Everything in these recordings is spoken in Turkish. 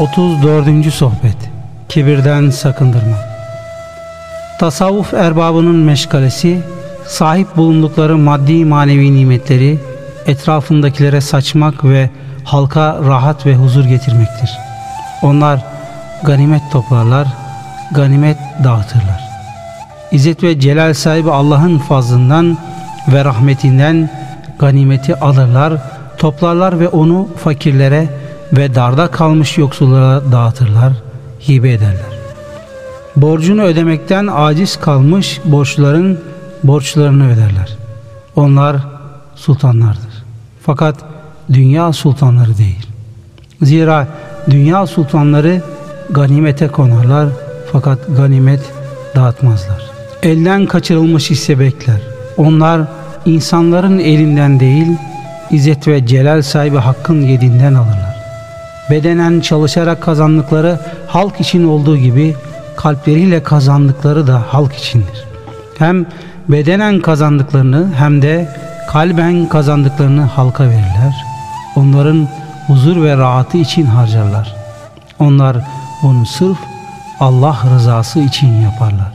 34. Sohbet Kibirden sakındırma Tasavvuf erbabının meşgalesi sahip bulundukları maddi manevi nimetleri etrafındakilere saçmak ve halka rahat ve huzur getirmektir. Onlar ganimet toplarlar, ganimet dağıtırlar. İzzet ve celal sahibi Allah'ın fazlından ve rahmetinden ganimeti alırlar, toplarlar ve onu fakirlere ve darda kalmış yoksullara dağıtırlar, hibe ederler. Borcunu ödemekten aciz kalmış borçların borçlarını öderler. Onlar sultanlardır. Fakat dünya sultanları değil. Zira dünya sultanları ganimete konarlar fakat ganimet dağıtmazlar. Elden kaçırılmış hisse bekler. Onlar insanların elinden değil, İzzet ve celal sahibi hakkın yediğinden alırlar. Bedenen çalışarak kazandıkları halk için olduğu gibi kalpleriyle kazandıkları da halk içindir. Hem bedenen kazandıklarını hem de kalben kazandıklarını halka verirler. Onların huzur ve rahatı için harcarlar. Onlar bunu sırf Allah rızası için yaparlar.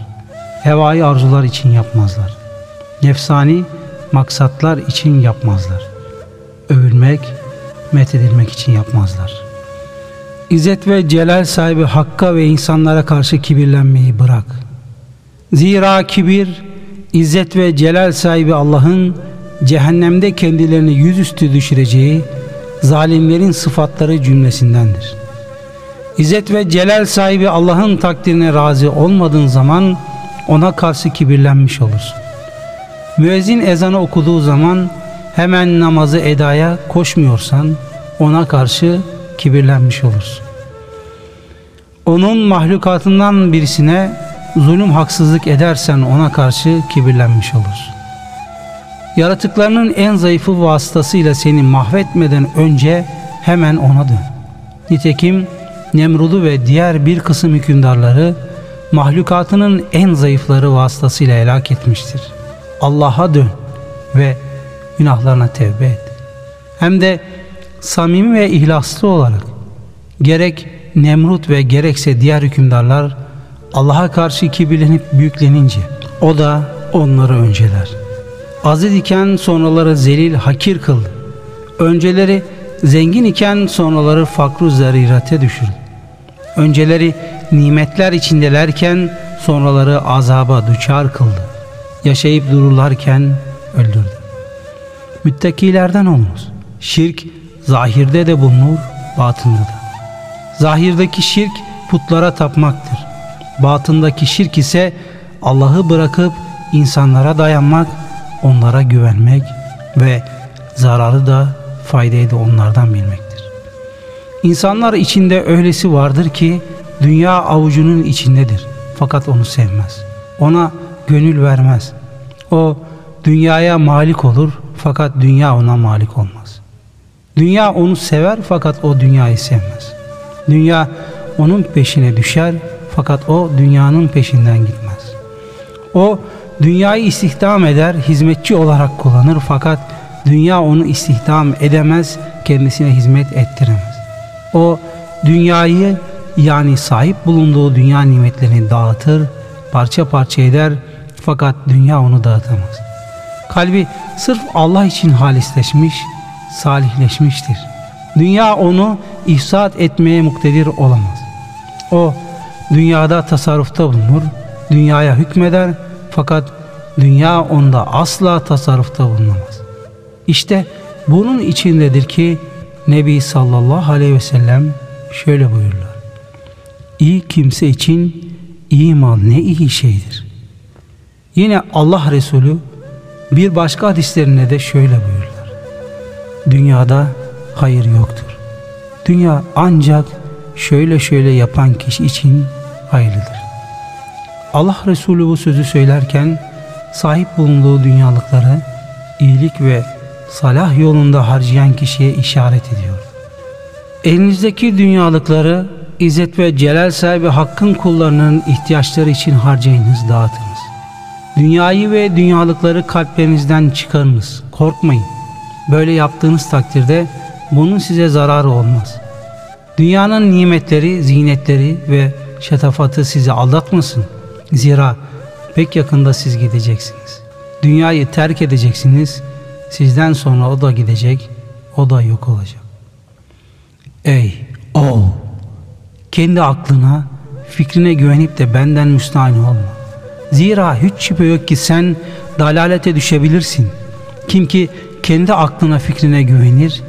Hevai arzular için yapmazlar. Nefsani maksatlar için yapmazlar. Övülmek, methedilmek için yapmazlar. İzzet ve celal sahibi Hakk'a ve insanlara karşı kibirlenmeyi bırak. Zira kibir, İzzet ve celal sahibi Allah'ın cehennemde kendilerini yüzüstü düşüreceği zalimlerin sıfatları cümlesindendir. İzzet ve celal sahibi Allah'ın takdirine razı olmadığın zaman ona karşı kibirlenmiş olursun. Müezzin ezanı okuduğu zaman hemen namazı edaya koşmuyorsan ona karşı kibirlenmiş olursun. Onun mahlukatından birisine zulüm haksızlık edersen ona karşı kibirlenmiş olursun. Yaratıklarının en zayıfı vasıtasıyla seni mahvetmeden önce hemen ona dön. Nitekim Nemrud'u ve diğer bir kısım hükümdarları mahlukatının en zayıfları vasıtasıyla helak etmiştir. Allah'a dön ve günahlarına tevbe et. Hem de samimi ve ihlaslı olarak gerek Nemrut ve gerekse diğer hükümdarlar Allah'a karşı kibirlenip büyüklenince o da onları önceler. Aziz iken sonraları zelil hakir kıldı. Önceleri zengin iken sonraları fakru zarirate düşürdü. Önceleri nimetler içindelerken sonraları azaba düçar kıldı. Yaşayıp dururlarken öldürdü. Müttakilerden olunuz. Şirk zahirde de bulunur, batında da. Zahirdeki şirk putlara tapmaktır. Batındaki şirk ise Allah'ı bırakıp insanlara dayanmak, onlara güvenmek ve zararı da faydayı da onlardan bilmektir. İnsanlar içinde öylesi vardır ki dünya avucunun içindedir fakat onu sevmez. Ona gönül vermez. O dünyaya malik olur fakat dünya ona malik olmaz. Dünya onu sever fakat o dünyayı sevmez. Dünya onun peşine düşer fakat o dünyanın peşinden gitmez. O dünyayı istihdam eder, hizmetçi olarak kullanır fakat dünya onu istihdam edemez, kendisine hizmet ettiremez. O dünyayı yani sahip bulunduğu dünya nimetlerini dağıtır, parça parça eder fakat dünya onu dağıtamaz. Kalbi sırf Allah için halisleşmiş, salihleşmiştir. Dünya onu ihsat etmeye muktedir olamaz. O dünyada tasarrufta bulunur, dünyaya hükmeder fakat dünya onda asla tasarrufta bulunamaz. İşte bunun içindedir ki Nebi sallallahu aleyhi ve sellem şöyle buyururlar. İyi kimse için iyi mal ne iyi şeydir. Yine Allah Resulü bir başka hadislerinde de şöyle buyururlar. Dünyada hayır yoktur. Dünya ancak şöyle şöyle yapan kişi için hayırlıdır. Allah Resulü bu sözü söylerken sahip bulunduğu dünyalıkları iyilik ve salah yolunda harcayan kişiye işaret ediyor. Elinizdeki dünyalıkları İzzet ve Celal sahibi Hakk'ın kullarının ihtiyaçları için harcayınız, dağıtınız. Dünyayı ve dünyalıkları kalplerinizden çıkarınız, korkmayın. Böyle yaptığınız takdirde bunun size zararı olmaz. Dünyanın nimetleri, zinetleri ve şatafatı sizi aldatmasın. Zira pek yakında siz gideceksiniz. Dünyayı terk edeceksiniz. Sizden sonra o da gidecek, o da yok olacak. Ey oğul! Kendi aklına, fikrine güvenip de benden müstahane olma. Zira hiç şüphe yok ki sen dalalete düşebilirsin. Kim ki kendi aklına fikrine güvenir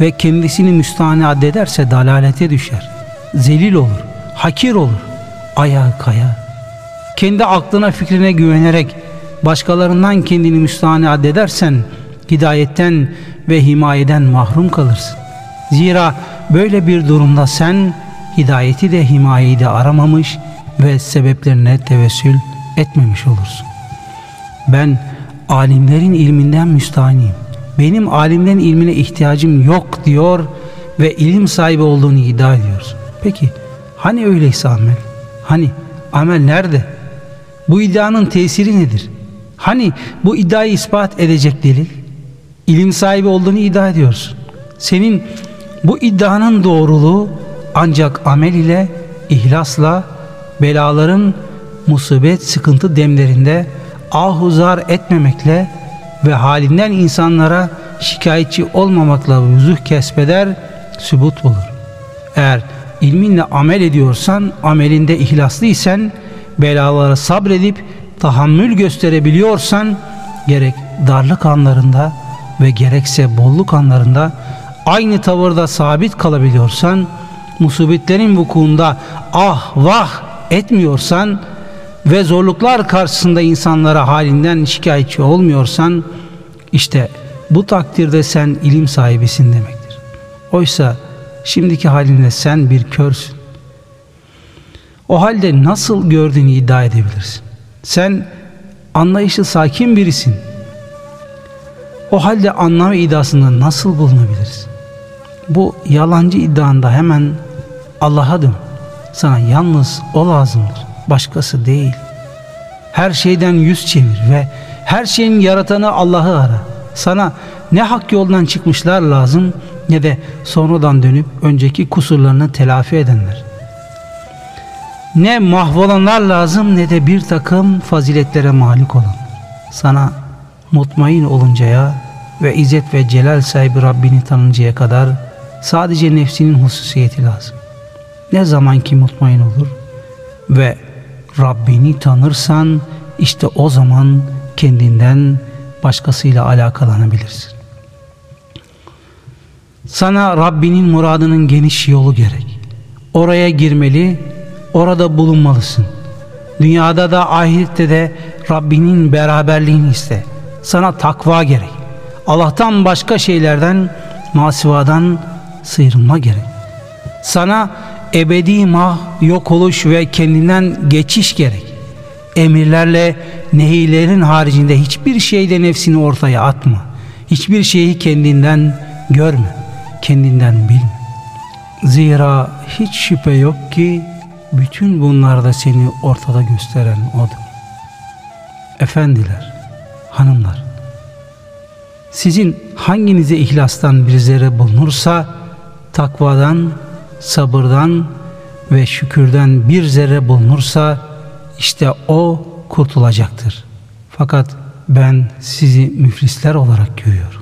ve kendisini müstahane addederse dalalete düşer. Zelil olur, hakir olur, ayağı kaya. Kendi aklına fikrine güvenerek başkalarından kendini müstahane addedersen hidayetten ve himayeden mahrum kalırsın. Zira böyle bir durumda sen hidayeti de himayeyi de aramamış ve sebeplerine tevessül etmemiş olursun. Ben alimlerin ilminden müstahniyim. Benim alimlerin ilmine ihtiyacım yok diyor ve ilim sahibi olduğunu iddia ediyorsun. Peki hani öyleyse amel? Hani amel nerede? Bu iddianın tesiri nedir? Hani bu iddiayı ispat edecek delil? İlim sahibi olduğunu iddia ediyorsun. Senin bu iddianın doğruluğu ancak amel ile, ihlasla, belaların musibet, sıkıntı demlerinde ahuzar etmemekle ve halinden insanlara şikayetçi olmamakla vuzuh kesbeder, sübut bulur. Eğer ilminle amel ediyorsan, amelinde ihlaslıysen, belalara sabredip tahammül gösterebiliyorsan, gerek darlık anlarında ve gerekse bolluk anlarında aynı tavırda sabit kalabiliyorsan, musibetlerin vukuunda ah vah etmiyorsan ve zorluklar karşısında insanlara halinden şikayetçi olmuyorsan işte bu takdirde sen ilim sahibisin demektir. Oysa şimdiki halinde sen bir körsün. O halde nasıl gördüğünü iddia edebilirsin? Sen anlayışlı sakin birisin. O halde anlama iddiasında nasıl bulunabilirsin? Bu yalancı iddianda hemen Allah'a dön. Sana yalnız o lazımdır. Başkası değil. Her şeyden yüz çevir ve her şeyin yaratanı Allah'ı ara. Sana ne hak yoldan çıkmışlar lazım ne de sonradan dönüp önceki kusurlarını telafi edenler. Ne mahvolanlar lazım ne de bir takım faziletlere malik olan. Sana mutmain oluncaya ve izzet ve celal sahibi Rabbini tanıncaya kadar sadece nefsinin hususiyeti lazım. Ne zaman ki mutmain olur ve Rabbini tanırsan işte o zaman kendinden başkasıyla alakalanabilirsin. Sana Rabbinin muradının geniş yolu gerek. Oraya girmeli, orada bulunmalısın. Dünyada da ahirette de Rabbinin beraberliğini iste. Sana takva gerek. Allah'tan başka şeylerden, masivadan sıyrılma gerek. Sana ebedi mah, yok oluş ve kendinden geçiş gerek. Emirlerle nehirlerin haricinde hiçbir şeyde nefsini ortaya atma. Hiçbir şeyi kendinden görme, kendinden bilme. Zira hiç şüphe yok ki bütün bunlarda seni ortada gösteren O'dur. Efendiler, hanımlar, sizin hanginize ihlastan bir zerre bulunursa takvadan sabırdan ve şükürden bir zerre bulunursa işte o kurtulacaktır. Fakat ben sizi müflisler olarak görüyorum.